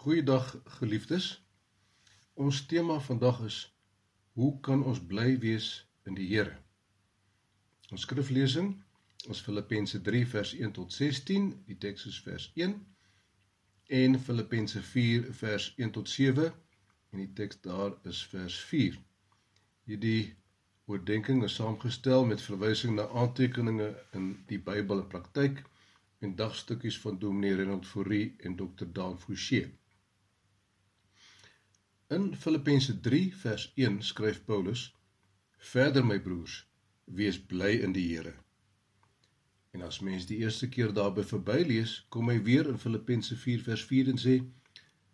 Goeiedag geliefdes. Ons tema vandag is hoe kan ons bly wees in die Here? Ons skriflesing is Filippense 3 vers 1 tot 16, die teks is vers 1 en Filippense 4 vers 1 tot 7 en die teks daar is vers 4. Hierdie oordeenking is saamgestel met verwysing na aantekeninge in die Bybel en praktyk en dagstukkies van Dominee Renold Fourie en Dr. Dan Fouché. In Filippense 3 vers 1 skryf Paulus: "Verder my broers, wees bly in die Here." En as mens die eerste keer daarby verbylees, kom hy weer in Filippense 4 vers 4 en sê: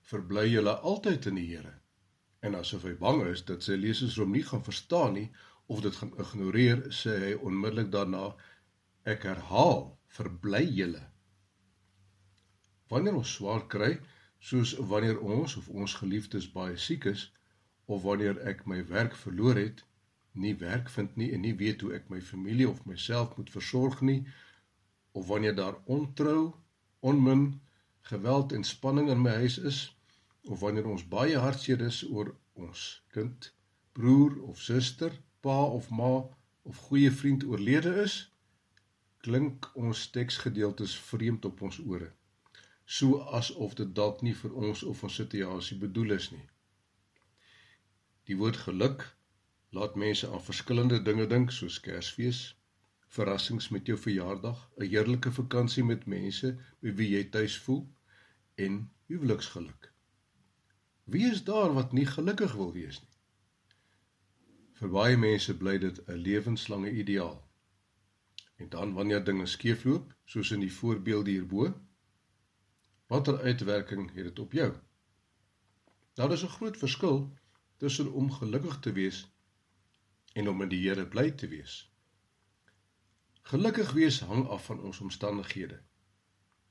"Verbly julle altyd in die Here." En asof hy bang is dat sy lesers hom nie gaan verstaan nie of dit gaan ignoreer, sê hy onmiddellik daarna: "Ek herhaal, verbly julle." Wanneer ons swaar kry, soos wanneer ons of ons geliefdes baie siek is of wanneer ek my werk verloor het, nie werk vind nie en nie weet hoe ek my familie of myself moet versorg nie of wanneer daar ontrou, onmin, geweld en spanning in my huis is of wanneer ons baie hartseer is oor ons kind, broer of suster, pa of ma of goeie vriend oorlede is, klink ons teksgedeeltes vreemd op ons ore so asof dit dalk nie vir ons of ons situasie bedoel is nie. Die woord geluk laat mense aan verskillende dinge dink soos Kersfees, verrassings met jou verjaardag, 'n heerlike vakansie met mense by wie jy tuis voel en huweliksgeluk. Wie is daar wat nie gelukkig wil wees nie? Vir baie mense bly dit 'n lewenslange ideaal. En dan wanneer dinge skeefloop, soos in die voorbeeld hierbo, Watter uitwerking het dit op jou? Nou daar's 'n groot verskil tussen om gelukkig te wees en om in die Here bly te wees. Gelukkig wees hang af van ons omstandighede.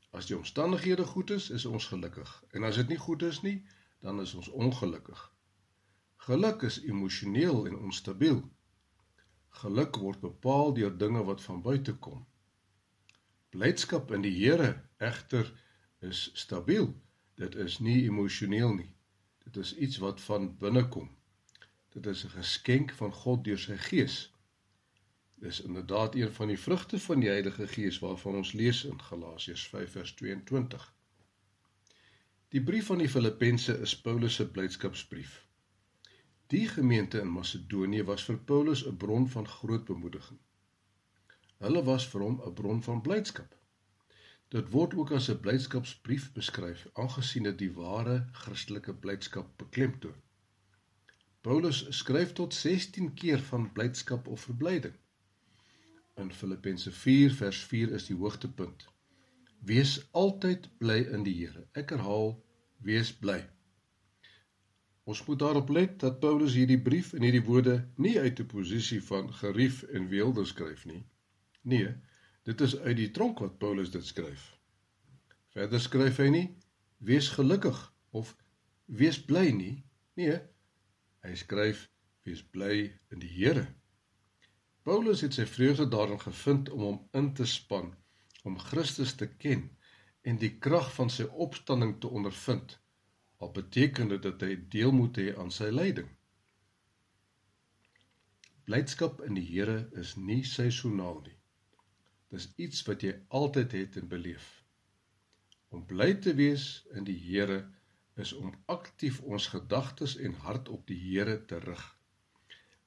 As die omstandighede goed is, is ons gelukkig. En as dit nie goed is nie, dan is ons ongelukkig. Geluk is emosioneel en onstabiel. Geluk word bepaal deur dinge wat van buite kom. Blydskap in die Here egter is stabiel. Dit is nie emosioneel nie. Dit is iets wat van binne kom. Dit is 'n geskenk van God deur sy Gees. Dis inderdaad een van die vrugte van die Heilige Gees waarvan ons lees in Galasiërs 5:22. Die brief aan die Filippense is Paulus se blydskapsbrief. Die gemeente in Macedonië was vir Paulus 'n bron van groot bemoediging. Hulle was vir hom 'n bron van blydskap. Dit word ook as 'n blydskapsbrief beskryf, aangesien dit die ware Christelike blydskap beklemtoon. Paulus skryf tot 16 keer van blydskap of verblyding. In Filippense 4 vers 4 is die hoogtepunt. Wees altyd bly in die Here. Ek herhaal, wees bly. Ons moet daarop let dat Paulus hierdie brief en hierdie woorde nie uit 'n posisie van gerief en weelde skryf nie. Nee, Dit is uit die tronk wat Paulus dit skryf. Verder skryf hy nie wees gelukkig of wees bly nie. Nee, hy skryf wees bly in die Here. Paulus het sy vreugde daarin gevind om hom in te span om Christus te ken en die krag van sy opstanding te ondervind. Al beteken dit dat hy deel moet hê aan sy lyding. Blydskap in die Here is nie seisoonaal nie. Dis iets wat jy altyd het en beleef. Om bly te wees in die Here is om aktief ons gedagtes en hart op die Here te rig.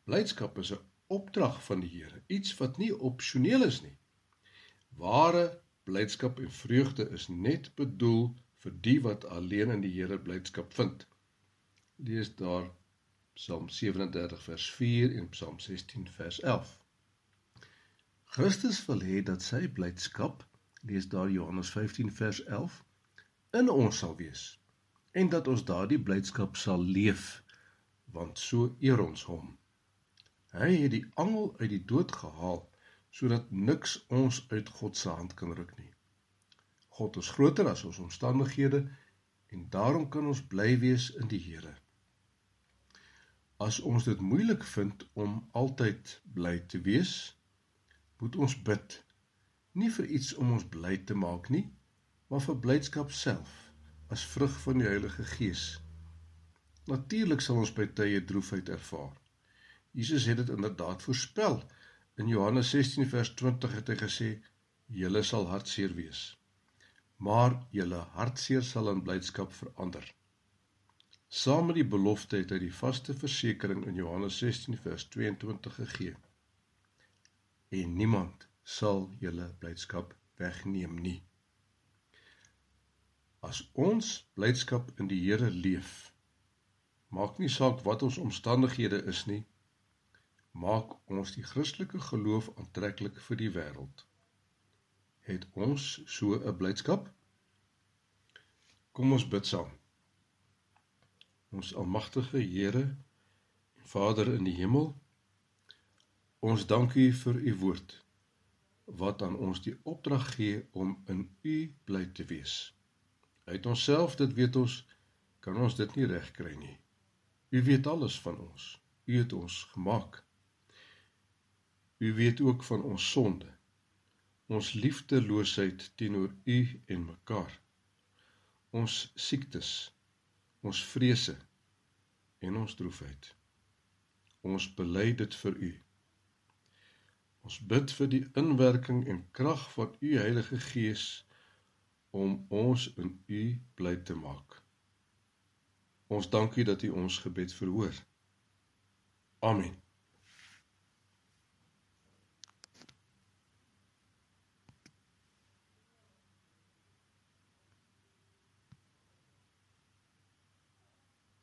Blydskap is 'n opdrag van die Here, iets wat nie opsioneel is nie. Ware blydskap en vreugde is net bedoel vir die wat alleen in die Here blydskap vind. Lees daar Psalm 37 vers 4 en Psalm 16 vers 11. Christus wil hê dat sy blydskap, lees daar Johannes 15 vers 11, in ons sal wees en dat ons daardie blydskap sal leef, want so eer ons hom. Hy het die angel uit die dood gehaal sodat niks ons uit God se hand kan ruk nie. God is groter as ons omstandighede en daarom kan ons bly wees in die Here. As ons dit moeilik vind om altyd bly te wees, moet ons bid nie vir iets om ons bly te maak nie, maar vir blydskap self, as vrug van die Heilige Gees. Natuurlik sal ons by tye droefheid ervaar. Jesus het dit inderdaad voorspel. In Johannes 16 vers 20 het hy gesê: "Julle sal hartseer wees, maar julle hartseer sal in blydskap verander." Saam met die belofte het hy die vaste versekering in Johannes 16 vers 22 gegee. En niemand sal julle blydskap wegneem nie. As ons blydskap in die Here leef, maak nie saak wat ons omstandighede is nie, maak ons die Christelike geloof aantreklik vir die wêreld. Het ons so 'n blydskap? Kom ons bid saam. Ons almagtige Here en Vader in die hemel, ons dank U vir U woord wat aan ons die opdrag gee om in U bly te wees. Uit onsself, dit weet ons, kan ons dit nie regkry nie. U weet alles van ons. U het ons gemaak. U weet ook van ons sonde. Ons liefdeloosheid teenoor U en mekaar. Ons siektes, ons vrese en ons droefheid. Ons bely dit vir U. Ons bid vir die inwerking en krag van U Heilige Gees om ons in U bly te maak. Ons dankie dat U ons gebed verhoor. Amen.